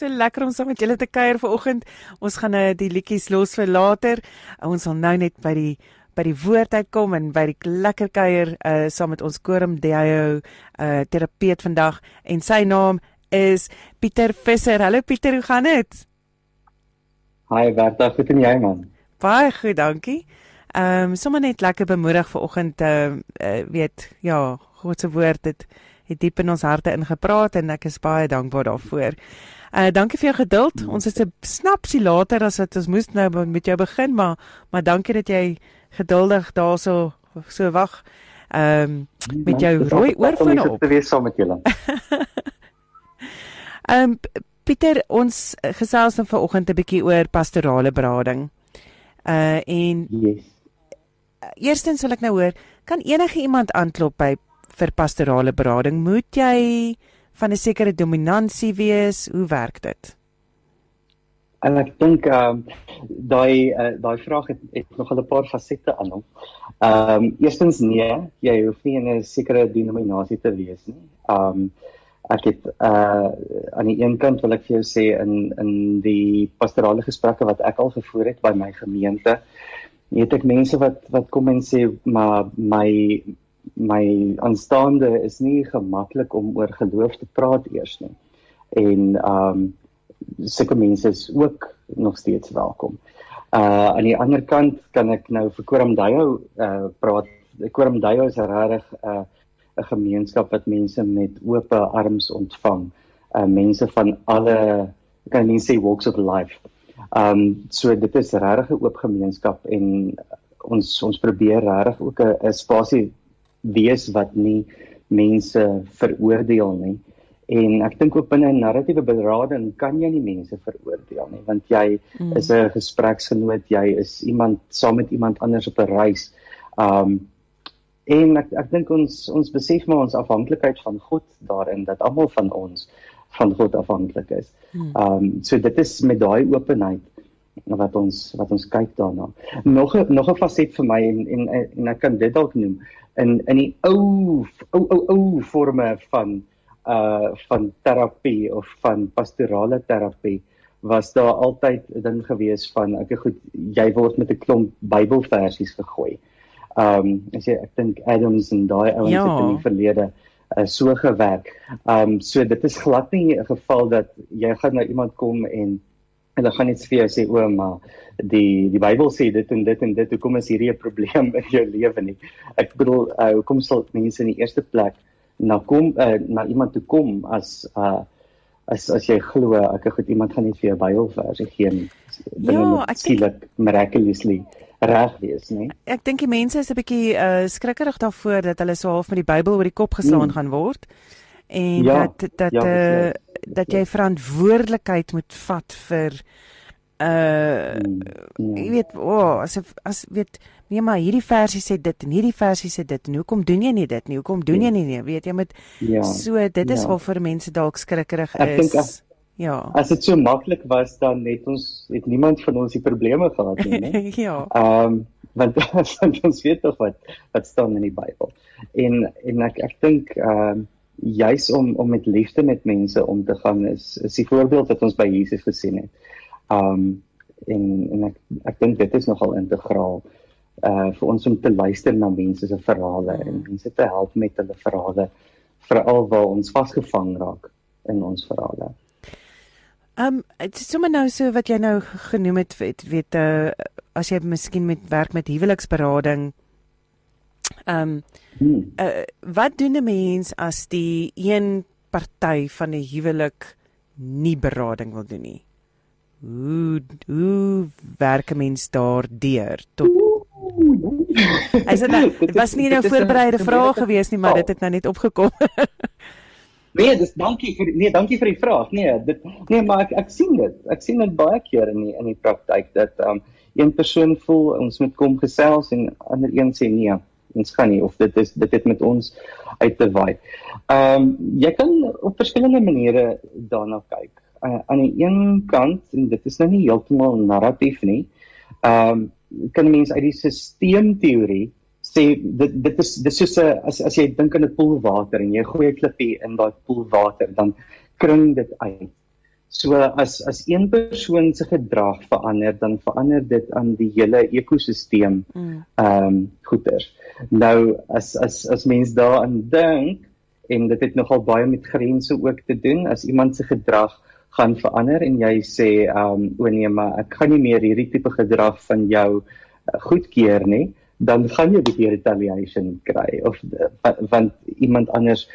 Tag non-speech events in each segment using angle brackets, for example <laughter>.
So lekker om saam met julle te kuier vanoggend. Ons gaan nou die liedjies los vir later. Ons sal nou net by die by die woord uitkom en by die lekker kuier uh saam met ons Korum Dio uh terapeut vandag en sy naam is Pieter Visser. Hallo Pieter, hoe gaan dit? Hi, Bertha, goed en jy man? Baie goed, dankie. Ehm um, sommer net lekker bemoedig vanoggend uh, uh weet ja, God se woord het het diep in ons harte ingepraat en ek is baie dankbaar daarvoor. Uh dankie vir jou geduld. Ons is 'n snapsie later as wat ons moes nou met jou begin, maar maar dankie dat jy geduldig daarso so wag. Ehm um, met jou rooi oorfone op. Ek wil saam met julle. <laughs> Ehm um, Pieter, ons gesels dan nou vanoggend 'n bietjie oor pastorale berading. Uh en yes. Eerstens wil ek nou hoor, kan enige iemand aanklop by vir pastorale berading? Moet jy van 'n sekere dominansie wees? Hoe werk dit? En ek dink ehm um, daai uh, daai vraag het, het nog 'n paar fasette aan hom. Ehm um, eerstens nee, jy hoef nie in 'n sekere denominasie te wees nie. Ehm um, ek het uh aan die een kant wil ek vir jou sê in in die pastorale gesprekke wat ek al gevoer het by my gemeente, het ek mense wat wat kom en sê maar my my aanstaande is nie gemaklik om oor geloof te praat eers nie. En um sulke mense is ook nog steeds welkom. Uh aan die ander kant kan ek nou vir Koramdayo uh praat. Koramdayo is regtig 'n uh, 'n gemeenskap wat mense met oop arms ontvang. Uh mense van alle kan nie sê walks of life. Um so dit is regtig 'n oop gemeenskap en ons ons probeer regtig ook 'n spasie wees wat nie mense veroordeel nie. En ek dink ook binne 'n narratiewe berading kan jy nie mense veroordeel nie want jy mm. is 'n gespreksgenoot, jy is iemand saam met iemand anders op 'n reis. Um en ek ek dink ons ons besef maar ons afhanklikheid van God daarin dat almal van ons van God afhanklik is. Mm. Um so dit is met daai openheid wat ons wat ons kyk daarna. Nog 'n nog 'n faset vir my en en en ek kan dit dalk noem in in die ou ou ou ou forme van uh van terapie of van pastorale terapie was daar altyd 'n ding gewees van ek goed jy word met 'n klomp Bybelversies gegooi. Um as jy ek dink Adams en daai ouens ja. het in die verlede uh, so gewerk. Um so dit is glad nie 'n geval dat jy gaan na iemand kom en hulle gaan net vir jou sê o, maar die die Bybel sê dit en dit en dit. Hoekom is hierdie 'n probleem in jou lewe nie? Ek bedoel, uh, hoekom sal mense in die eerste plek na kom uh, na iemand toe kom as uh as as jy glo ek het iemand gaan net vir jou Bybelverse gee nie. Ja, ek dink miraculously reg wees, nee. Ek dink die mense is 'n bietjie uh skrikkerig daarvoor dat hulle so half met die Bybel oor die kop geslaan mm. gaan word en ja, dat dat ja, uh, dat jy verantwoordelikheid moet vat vir uh jy weet o oh, as as weet nee maar hierdie versie sê dit en hierdie versie sê dit en hoekom doen jy nie dit nie? Hoekom doen jy nie nie? Weet jy met ja, so dit is ja. waar vir mense dalk skrikkerig is ek dink ja. as dit so maklik was dan net ons het niemand van ons die probleme gehad nie <laughs> ja. Um want, <laughs> want ons weet tog wat wat staan in die Bybel. En en ek ek dink um juis om om met liefde met mense om te gaan is is die voorbeeld wat ons by Jesus gesien het. Um en en ek ek dink dit is nogal integraal uh vir ons om te luister na mense se verhale en mm. mense te help met hulle verhale veral waar ons vasgevang raak in ons verhale. Um dit is sommer nou so wat jy nou genoem het weet, weet uh as jy miskien met werk met huweliksberading Ehm um, hmm. uh, wat doen 'n mens as die een party van 'n huwelik nie berading wil doen nie? Hoe hoe werk 'n mens daardeur tot Is dit nou, was nie 'n voorbereide vraag gewees nie, maar dit het nou net opgekom. <laughs> nee, dis dankie vir nee, dankie vir die vraag. Nee, dit nee, maar ek ek sien dit. Ek sien dit baie keer in die in die praktyk dat ehm um, een persoon voel ons moet kom gesels en ander een sê nee ons gaan nie of dit is dit het met ons uit te waai. Ehm um, jy kan op verskillende maniere daarna kyk. Uh, aan die een kant en dit is nou nie heeltemal narratief nie. Ehm um, kan mense uit die sisteemteorie sê dit dit is dis soos 'n as as jy dink aan 'n poel water en jy gooi 'n klippie in daai poel water dan kring dit uit. So as as een persoon se gedrag verander, dan verander dit aan die hele ekosisteem. Mm. Ehm um, goeters. Nou as as as mens daaraan dink en dit het nogal baie met grense ook te doen as iemand se gedrag gaan verander en jy sê um o nee maar ek gaan nie meer hierdie tipe gedrag van jou uh, goedkeur nie dan gaan jy bietjie retaliation kry of uh, want iemand anders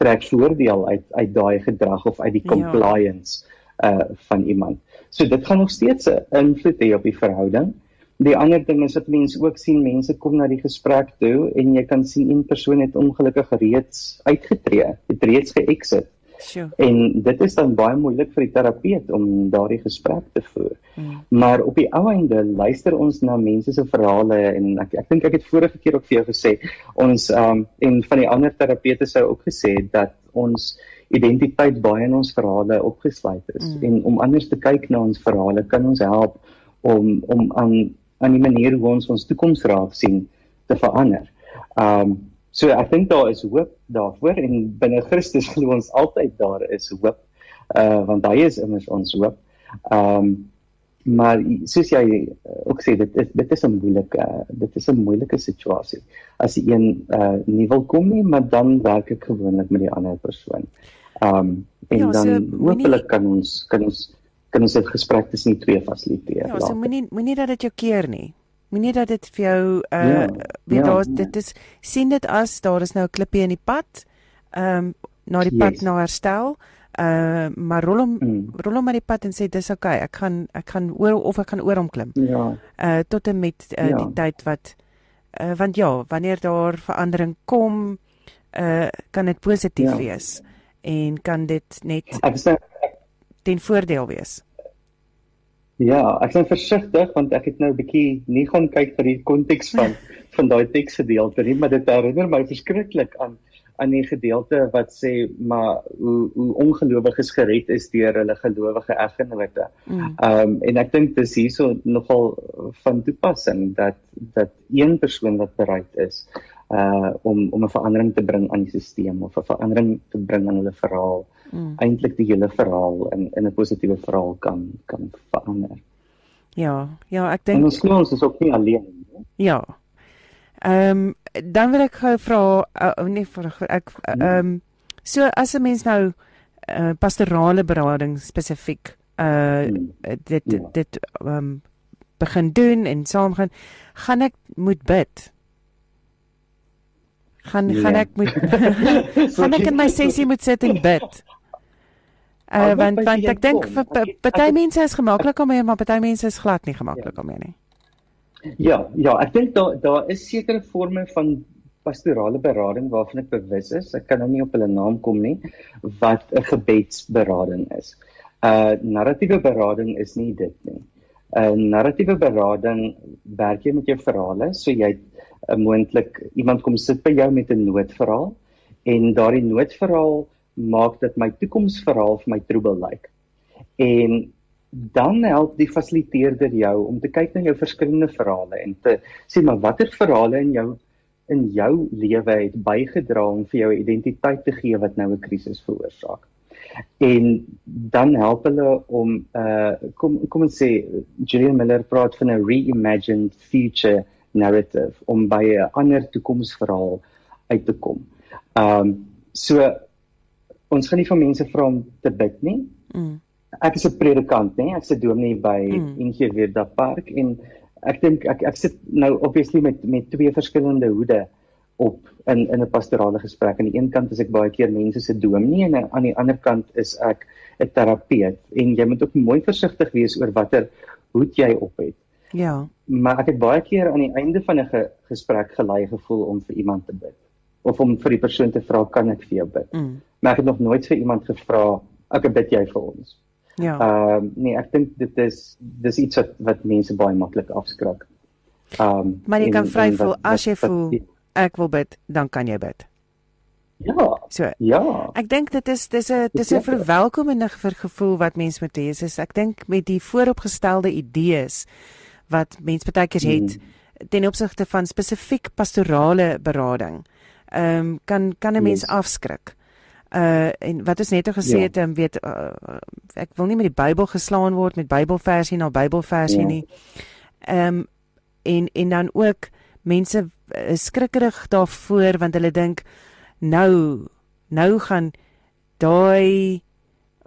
trek voordeel uit uit daai gedrag of uit die ja. compliance ja. Uh van iemand. So dit gaan nog steeds 'n invloed hê op die verhouding. Die ander ding is dat mense ook sien mense kom na die gesprek toe en jy kan sien een persoon het ongelukkig reeds uitgetree, het reeds geëxit. Sure. En dit is dan baie moeilik vir die terapeut om daardie gesprek te voer. Mm. Maar op die ou einde luister ons na mense se verhale en ek ek dink ek het vorige keer ook vir jou gesê ons um en van die ander terapeute sou ook gesê dat ons identiteit baie in ons verhale opgesluit is mm. en om anders te kyk na ons verhale kan ons help om om aan aan die manier hoe ons ons toekoms raak sien te verander. Um so ek dink daar is hoop daarvoor en binne Christus <laughs> glo ons altyd daar is hoop. Uh want hy is immers ons hoop. Um maar soos jy ook sê dit is dit is 'n moeilike dit is 'n moeilike situasie as die een uh nie wil kom nie maar dan werk ek gewoonlik met die ander persoon. Um en ja, dan so, hopelik kan ons kan ons kan ons dit gesprek tussen die twee fasiliteer. Ja, so moenie moenie dat dit jou keer nie. Moenie dat dit vir jou uh ja, weet ja, daar dit is sien dit as daar is nou 'n klippie in die pad. Ehm um, na die pad yes. na herstel. Uh maar rol hom mm. rol hom maar die pad en sê dis oukei. Okay, ek gaan ek gaan oor of ek gaan oor hom klim. Ja. Uh tot en met uh, ja. die tyd wat uh want ja, wanneer daar verandering kom, uh kan dit positief ja. wees en kan dit net Ek sê ten voordeel wees? Ja, ek is versigtig want ek het nou 'n bietjie nie gaan kyk vir die konteks van <laughs> van daai teksgedeelte nie, maar dit herinner my verskriklik aan aan die gedeelte wat sê maar hoe hoe ongelowiges gered is deur hulle gelowige eggenote. Mm. Ehm um, en ek dink dis hierso nogal van toepassing dat dat een persoon wat bereid is uh om om 'n verandering te bring aan die stelsel of 'n verandering te bring aan hulle verhaal mm. eintlik die hele verhaal in in 'n positiewe verhaal kan kan verander. Ja, ja, ek dink ons glo ons is ook nie alleen nie. Ja. Ehm um, dan wil ek gou vra uh, nee vir ek ehm um, so as 'n mens nou uh, pastorale berading spesifiek uh mm. dit ja. dit ehm um, begin doen en saam gaan gaan ek moet bid gaan nee. gaan ek moet <laughs> <laughs> gaan ek in my sessie moet sit en bid. Uh, want want ek dink vir party mense is gemaklik om mee maar party mense is glad nie gemaklik om mee nie. Ja, ja, ek dink daar daar is sekere forme van pastorale berading waarvan ek bewus is. Ek kan nou nie op hulle naam kom nie wat 'n gebedsberading is. Uh narratiewe berading is nie dit nie. 'n uh, Narratiewe berading werk jy met jou verhale, so jy 'n uh, moontlik iemand kom sit by jou met 'n noodverhaal en daardie noodverhaal maak dit my toekomsverhaal vir my troebel lyk. En dan help die fasiliteerder jou om te kyk na jou verskillende verhale en te sê maar watter verhale in jou in jou lewe het bygedra om vir jou identiteit te gee wat nou 'n krisis veroorsaak. En dan help hulle om uh kom kom ons sê Julian Miller praat van 'n reimagined future narrative om by 'n ander toekomsverhaal uit te kom. Um so ons gaan nie van mense vra om te bid nie. Mm. Ek is 'n predikant, nê? Ek sit dominee by mm. NG Verda Park en ek dink ek ek sit nou obviously met met twee verskillende hoede op in in 'n pastorale gesprek. Aan die een kant is ek baie keer mense se dominee en aan die ander kant is ek 'n terapeut en jy moet ook mooi versigtig wees oor watter hoed jy op het. Ja. Maar ek het baie keer aan die einde van 'n ge gesprek gelei gevoel om vir iemand te bid of om vir die persoon te vra kan ek vir jou bid. Mm. Maar ek het nog nooit vir iemand gevra ek bid jy vir ons. Ja. Ehm uh, nee, ek dink dit is dis iets wat wat mense baie maklik afskrik. Ehm um, Maar jy kan vry voel as jy voel ek wil bid, dan kan jy bid. Ja. So. Ja. Ek dink dit is dis 'n dis 'n verwelkomende gevoel wat mense moet hê. Ek dink met die vooropgestelde idees wat mense baie keer het mm. ten opsigte van spesifiek pastorale berading. Ehm um, kan kan 'n mens yes. afskrik. uh en wat ons net al gesê ja. het, um, weet uh, ek wil nie met die Bybel geslaan word met Bybelversie na Bybelversie ja. nie. Ehm um, en en dan ook mense is skrikkerig daarvoor want hulle dink nou nou gaan daai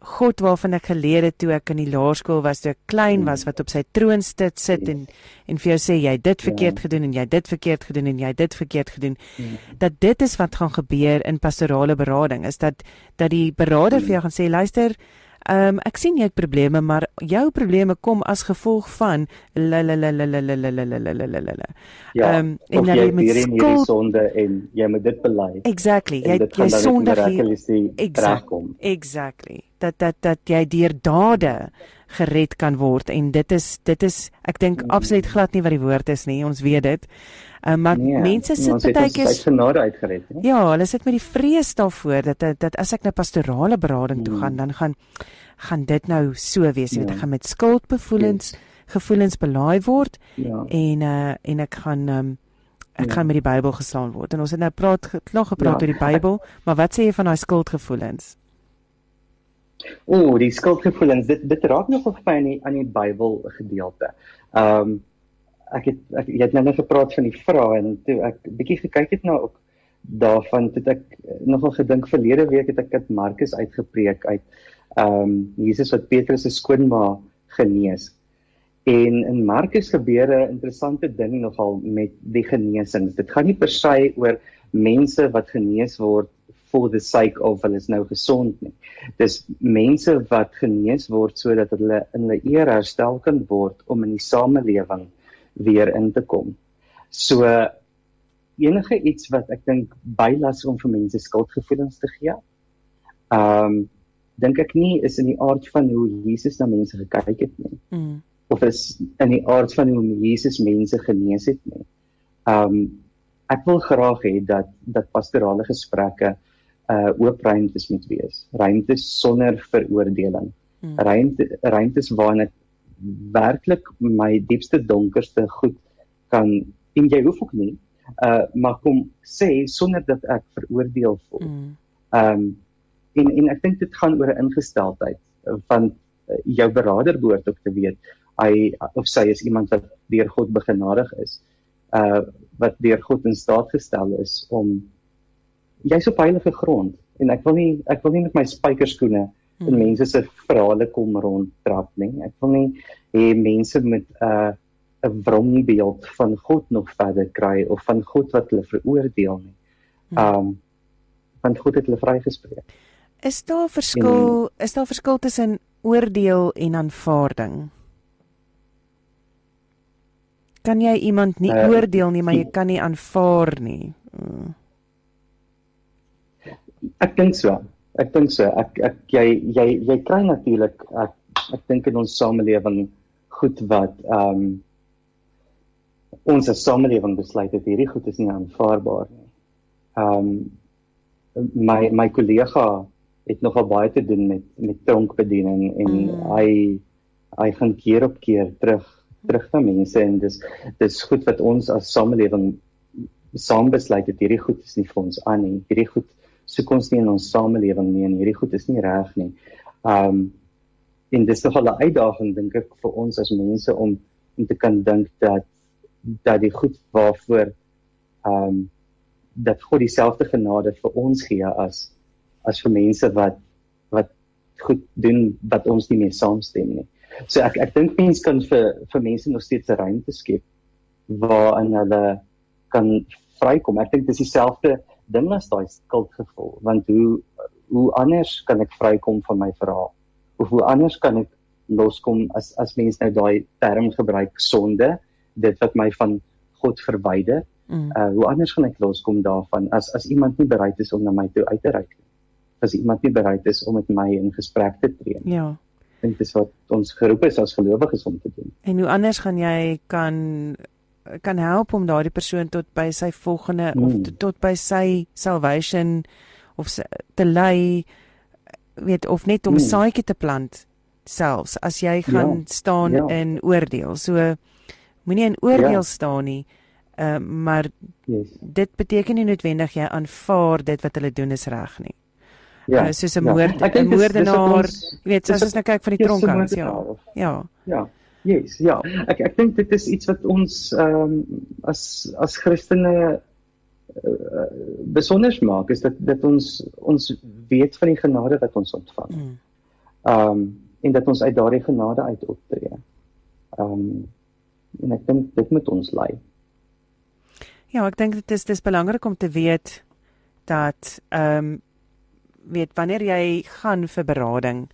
God waarvan ek geleer het toe ek in die laerskool was, toe ek klein was wat op sy troon sit sit en en vir jou sê jy dit verkeerd ja. gedoen en jy dit verkeerd gedoen en jy dit verkeerd gedoen. Ja. Dat dit is wat gaan gebeur in pastorale berading is dat dat die beraader vir jou gaan sê luister, Ehm um, ek sien jy het probleme, maar jou probleme kom as gevolg van la la la la la la la la la la la la. Ja. Ehm um, en jy met hierdie sonde en jy moet dit bely. Exactly. Jy jy sonde regkom. Exactly. Dat dat dat jy deur dade gered kan word en dit is dit is ek dink mm. absoluut glad nie wat die woord is nie. Ons weet dit. Uh, maar nee, mense sit baie keer genade uitgered, nie? Ja, hulle sit met die vrees daarvoor dat dat as ek nou pastorale berading toe gaan, mm. dan gaan gaan dit nou so wees, jy ja. weet ek gaan met skuldgevoelens yes. gevoelens belaai word ja. en uh en ek gaan um, ek ja. gaan met die Bybel geslaan word. En ons het nou praat nog gepraat ja. oor die Bybel, <laughs> maar wat sê jy van daai skuldgevoelens? O, oh, die skuldgevoelens, dit dit raak nog of fyn aan die Bybel gedeelte. Um ek het ek jy het nou net gepraat van die vrae en toe ek bietjie gekyk het nou ook daarvan het ek nogal gedink verlede week het ek dit Markus uitgepreek uit ehm um, Jesus wat Petrus se skoonma genees. En in Markus gebeur 'n interessante ding nogal met die genesings. Dit gaan nie per se oor mense wat genees word for the sake of hulle is nou gesond nie. Dis mense wat genees word sodat hulle in hulle eer herstel kan word om in die samelewing weer in te kom. So enige iets wat ek dink bylas om vir mense skuldgevoelens te gee. Ehm um, dink ek nie is in die aard van hoe Jesus na mense gekyk het nie. Mm. Of is in die aard van hoe Jesus mense genees het nie. Ehm um, ek wil graag hê dat dat pastorale gesprekke uh oop ruimtes moet wees. Ruimtes sonder veroordeling. Mm. Ruimte ruimtes waarin ek werklik my diepste donkerste goed kan en jy hoef ook nie uh maar kom sê sonder dat ek veroordeel voel. Mm. Ehm um, en en ek dink dit gaan oor 'n ingesteldheid van uh, jou beraader behoort ook te weet hy of sy is iemand wat deur God begenadig is. Uh wat deur God in staat gestel is om jy's op heilige grond en ek wil nie ek wil nie met my spykerskoene en hmm. mense se verhale kom rondtrap nie. Ek wil nie hê mense met 'n uh, 'n wrongbeeld van God nog verder kry of van God wat hulle veroordeel nie. Hmm. Um want God het hulle vrygespreek. Is daar verskil en, is daar verskil tussen oordeel en aanvaarding? Kan jy iemand nie uh, oordeel nie, maar jy kan nie aanvaar nie. Uh. Ek dink so ek dink so ek ek jy jy jy kry natuurlik ek ek dink in ons samelewing goed wat ehm um, ons as samelewing besluit het hierdie goed is nie aanvaarbaar nie. Ehm um, my my kollega het nogal baie te doen met met tronkbediening en mm. hy hy gaan keer op keer terug terug na mense en dis dis goed wat ons as samelewing saam besluit het hierdie goed is nie vir ons aan nie. Hierdie goed soek ons nie in ons samelewing nie en hierdie goed is nie reg nie. Um en dis tog 'n uitdaging dink ek vir ons as mense om om te kan dink dat dat die goed waarvoor um dat God dieselfde genade vir ons gee as as vir mense wat wat goed doen wat ons nie mee saamstem nie. So ek ek dink mense kan vir vir mense nog steeds 'n ruimte skep waarin hulle kan vrykom. Ek dink dis dieselfde ding as daai skuldgevoel want hoe hoe anders kan ek vrykom van my verhaal? Of hoe anders kan ek loskom as as mense nou daai term gebruik sonde dit wat my van God verwyder? Mm. uh hoe anders gaan ek loskom daarvan as as iemand nie bereid is om na my toe uit te reik nie? As iemand nie bereid is om met my in gesprek te tree ja. Dink dis wat ons geroep is as gelowiges om te doen. En hoe anders gaan jy kan kan help om daardie persoon tot by sy volgende mm. of hmm. tot by sy salvation of sy, te lei weet of net om 'n mm. saadjie te plant selfs as jy gaan ja. staan ja. in oordeel. So moenie in oordeel ja. staan nie. Ehm uh, maar yes. dit beteken nie noodwendig jy aanvaar dit wat hulle doen is reg nie. Ja, uh, soos 'n ja. moord, 'n moordenaar, jy weet, soos ons nou kyk van die tronk ja. Ja. Ja. Yes, ja. Ek ek dink dit is iets wat ons ehm um, as as Christene uh, besonder maak is dat dat ons ons weet van die genade wat ons ontvang. Mm. Ehm um, en dat ons uit daardie genade uit optree. Ehm um, en ek dink dit moet ons lei. Ja, ek dink dit is dis belangrik om te weet dat ehm um, weet wanneer jy gaan vir berading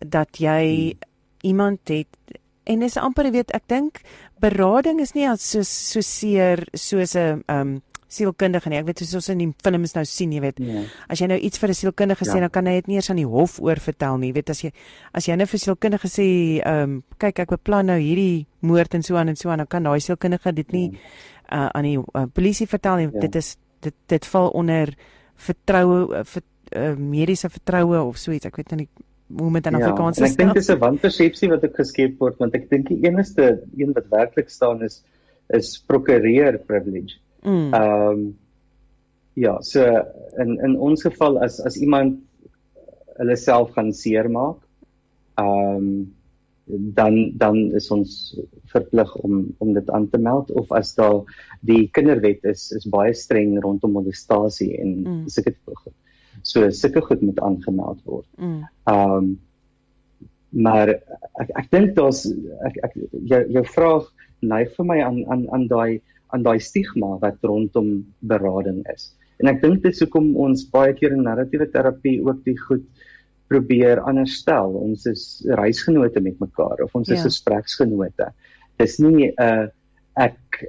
dat jy hmm. iemand het en is amper weet ek dink berading is nie as so so seer soos 'n um sielkundige nie. Ek weet soos ons in die films nou sien, jy weet. Ja. As jy nou iets vir 'n sielkundige ja. sê, dan kan hy dit nie eers aan die hof oor vertel nie. Jy weet as jy as jy nou vir sielkundige sê, um kyk ek beplan nou hierdie moord en so aan en so aan, dan kan daai sielkundige dit nie uh, aan die uh, polisie vertel nie. Ja. Dit is dit dit val onder vertroue uh, vir uh, mediese vertroue of so iets. Ek weet nou nie hoe met 'n ja, Afrikaanse stel. Ek dink dis 'n wanpersepsie wat ek geskep word want ek dink die enigste een wat werklik staan is is prokureur privilege. Mm. Ehm mm. um, ja, so in in ons geval as as iemand hulle self gaan seermaak, ehm um, dan dan is ons verplig om om dit aan te meld of as daar die kinderwet is is baie streng rondom molestasie en mm. sulke tipe so sulke goed moet aangemeld word. Mm. Ehm um, maar ek ek dink daar's ek ek jou jou vraag neig vir my aan aan aan daai aan daai stigma wat rondom berading is. En ek dink dit is hoekom ons baie keer in narratiewe terapie ook die goed probeer anders stel. Ons is reisgenote met mekaar of ons ja. is gespreksgenote. Dis nie 'n uh, ek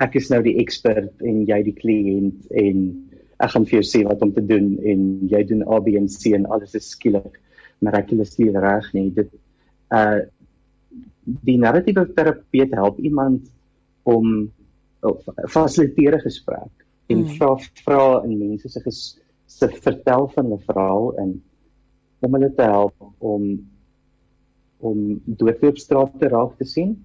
ek is nou die ekspert en jy die kliënt en ek gaan vir jou sê wat om te doen en jy doen A B en C en alles is skielik miraculous nie reg nie dit uh die narratiewe terapeut help iemand om fasiliteer 'n gesprek en mm. vra vra in mense se se vertel van 'n verhaal en om hulle te help om om doodloopstraat te raak te sien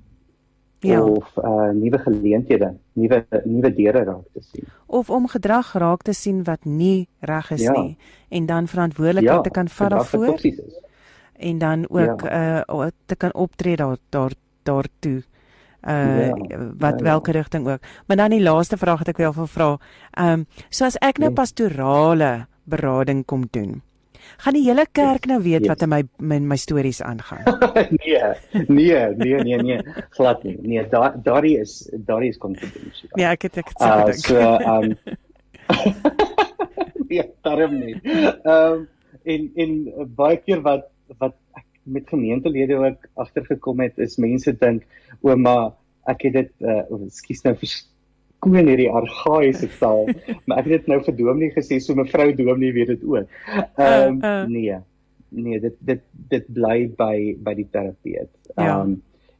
ja. of uh nuwe geleenthede, nuwe nuwe deure raak te sien. Of om gedrag raak te sien wat nie reg is ja. nie en dan verantwoordelikheid ja, te kan vat daarvoor. En dan ook ja. uh te kan optree daar daar daartoe. Uh ja, wat ja, welke ja. rigting ook. Maar dan die laaste vraag wat ek wil vra. Ehm um, so as ek nou nee. pastorale berading kom doen gaan die hele kerk nou weet yes. wat in my my, my stories aangaan. <laughs> nee, nee, nee, nee, nee, glad nie. Nee, daar daardie is daardie is confidential. Ja, ek het ek het uh, so um <laughs> Ja, <laughs> daarom nie. Ehm um, en en baie keer wat wat ek met gemeentelede ook agtergekom het is mense dink ouma ek het dit uh ekskuus nou vir skoon hierdie argaïese taal, <laughs> maar ek het dit nou vir Dominee gesê, so mevrou Dominee weet dit ook. Ehm um, uh, uh. nee. Nee, dit dit dit bly by by die terapeut. Ja. Ehm ja. um,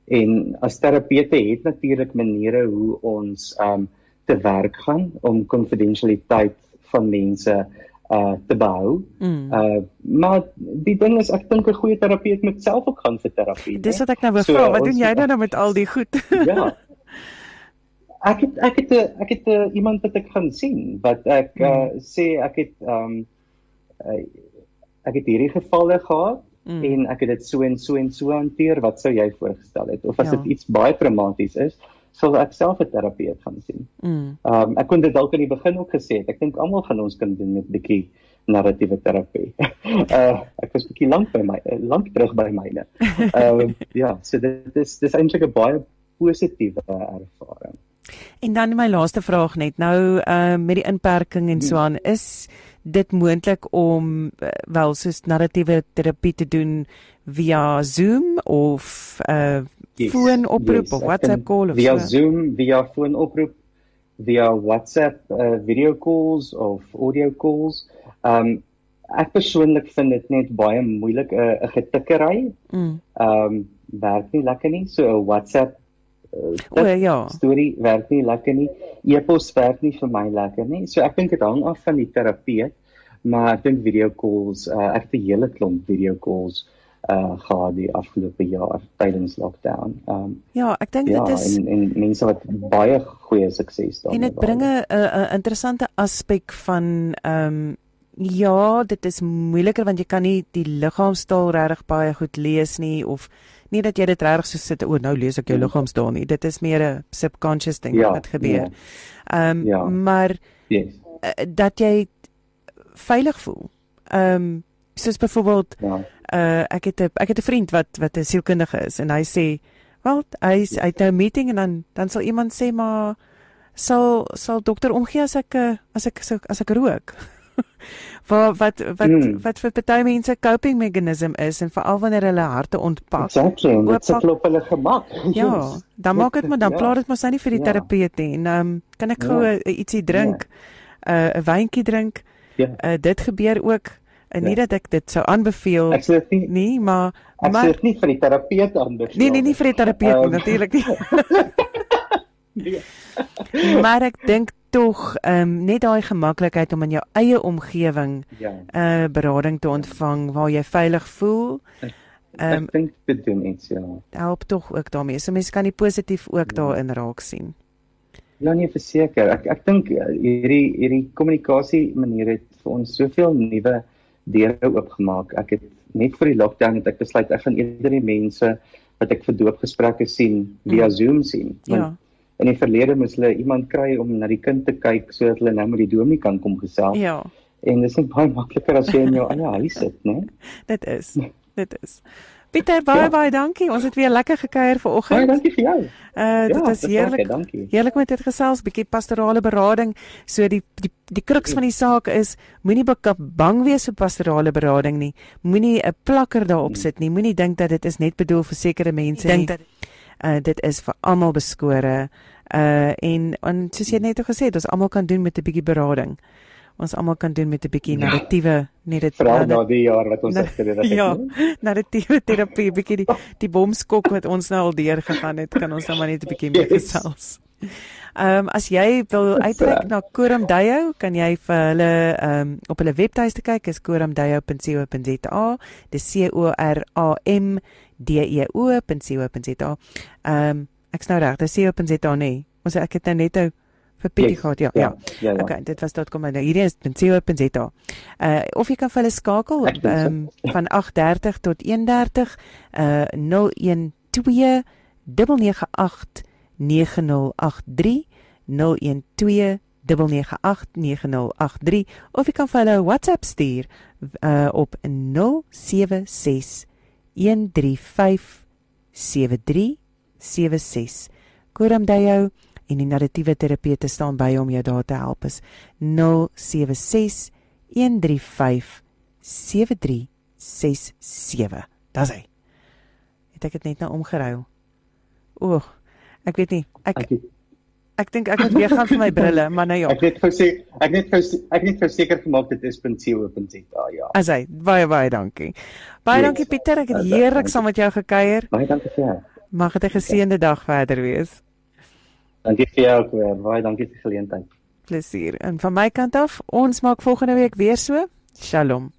en as terapeute het natuurlik maniere hoe ons ehm um, te werk gaan om konfidensialiteit van mense uh te behou. Mm. Uh maar die ding is ek dink 'n goeie terapeut moet self ook gaan vir terapie. Dis wat ek nou wou so, vra, wat doen jy nou met al die goed? ja. <laughs> ek het ek het ek het uh, iemand wat ek gaan sien wat ek mm. uh, sê ek het ehm um, uh, ek het hierdie gevalle gehad mm. en ek het dit so en so en so hanteer wat sou jy voorgestel het of as ja. dit ja. iets baie traumaties is sal ek self 'n terapeut gaan sien. Mm. Ehm mm. um, ek kon dit dalk in die begin ook gesê het. Ek dink almal gaan ons kan doen met bietjie narratiewe terapie. uh <laughs> ek was bietjie lank by my lank terug by myne. <laughs> Ehm uh, ja, so dit is dis eintlik 'n baie positiewe ervaring. En dan my laaste vraag net. Nou uh met die inperking en so aan is dit moontlik om uh, wel soos narratiewe terapie te doen via Zoom of uh yes, foonoproep yes, of WhatsApp call of via so? Zoom via foonoproep via WhatsApp uh, video calls of audio calls. Um ek persoonlik vind dit net baie moeilik 'n uh, getikkery mm. um werk nie lekker nie. So 'n WhatsApp O ja. Storie werk nie lekker nie. E-pos werk nie vir my lekker nie. So ek dink dit hang af van die terapeut, maar ek dink video calls, uh, ek het 'n hele klomp video calls uh gehad die afgelope jaar tydens lockdown. Um Ja, ek dink ja, dit is en, en mense wat baie goeie sukses daarmee. En dit bring 'n 'n interessante aspek van um ja, dit is moeiliker want jy kan nie die liggaamstaal regtig baie goed lees nie of nie dat jy dit regtig so sit o, nou lees ek jou mm. liggaamstaal nie. Dit is meer 'n subconscious ding ja, wat gebeur. Ja. Ehm ja. um, ja. maar yes. uh, dat jy veilig voel. Ehm um, soos byvoorbeeld ja. uh ek het 'n ek het 'n vriend wat wat 'n sielkundige is en hy sê, "Wel, hy hy het nou 'n meeting en dan dan sal iemand sê maar sal sal dokter omgee as ek eh, as ek as ek rook." <laughs> wat wat wat hmm. wat vir party mense coping mechanism is en veral wanneer hulle harte ontpak. Exactly, dit se klop hulle gemak. <laughs> Ja, dan maak dit maar dan ja. plaas dit maar sy nie vir die ja. terapeut nie en ehm um, kan ek gou ja. ietsie drink, 'n ja. uh, 'n wyntjie drink. Ja. Uh, dit gebeur ook en nie ja. dat ek dit sou aanbeveel nie, nie, maar ek maar, sê dit nie vir die terapeut aanbeveel. Nee, nee, nie vir die terapeut um, natuurlik nie. nee. <laughs> maar ek dink tog ehm um, net daai gemaklikheid om in jou eie omgewing 'n ja. uh, berading te ontvang waar jy veilig voel. Ehm um, ek dink dit doen iets ja. Help tog ook daarmee. So mense kan die positief ook ja. daarin raak sien. Ja nee, verseker. Ek ek dink eh, hierdie hierdie kommunikasie manier het vir ons soveel nuwe deure oopgemaak. Ek het net vir die lockdown het ek besluit ek gaan eerder die mense wat ek vir doopgesprekke sien via mm. Zoom sien. Want ja in die verlede moes hulle iemand kry om na die kind te kyk sodat hulle nou met die dominee kan kom gesels. Ja. En dit is net baie makliker as jy in jou eie huis sit, né? <laughs> dit is. Dit is. Pieter, baie ja. baie dankie. Ons het weer lekker gekuier vanoggend. Baie dankie vir jou. Uh dit ja, is heerlik. Dankie. Heerlik met dit gesels, bietjie pastorale berading. So die die die kruks van die saak is moenie bang wees vir pastorale berading nie. Moenie 'n plakker daarop sit nie. Moenie dink dat dit is net bedoel vir sekere mense nie. Dink dat uh dit is vir almal beskore. Uh en en soos jy net gesê het, ons almal kan doen met 'n bietjie berading. Ons almal kan doen met 'n bietjie ja. narratiewe net dit Vra na die jaar wat ons agter het. Ja, <laughs> narratiewe terapie, bietjie die die bomskok wat ons nou al deur gegaan het, kan ons nou maar net 'n bietjie meer gesels. Ehm um, as jy wil uitreik na Koram Dayo, kan jy vir hulle ehm um, op hulle webtuiste kyk, is koramdayo.co.za. Dis C O R A M deo.co.za. Ehm um, ek's nou reg, dis co.za nê. Ons ek het nou net ou vir Pietie yes, gehad, ja. Ja. ja, ja. Okay, dit was .com nou. Hierdie is co.za. Uh of jy kan vir hulle skakel ehm um, van 8:30 tot 1:30 uh 012 998 9083 012 9989083 of jy kan vir hulle 'n WhatsApp stuur uh op 076 1357376 Kuram Dayo en die narratiewe terapeute staan by om jou daar te help is 076 1357367 Dis hy. Het ek dit net nou omgeruil? O, ek weet nie. Ek, ek Ek dink ek moet weer gaan vir my brille, <laughs> maar nou ja. Ek het gesê ek het ek het verseker gemaak dit is .co.za ja. As hy baie baie dankie. Baie yes. dankie Pieter, ek het heerlik saam met jou gekuier. Baie dankie vir jou. Mag dit 'n geseënde dag verder wees. Dankie vir jou ook. Baie dankie vir die geleentheid. Plesier. En van my kant af, ons maak volgende week weer so. Shalom.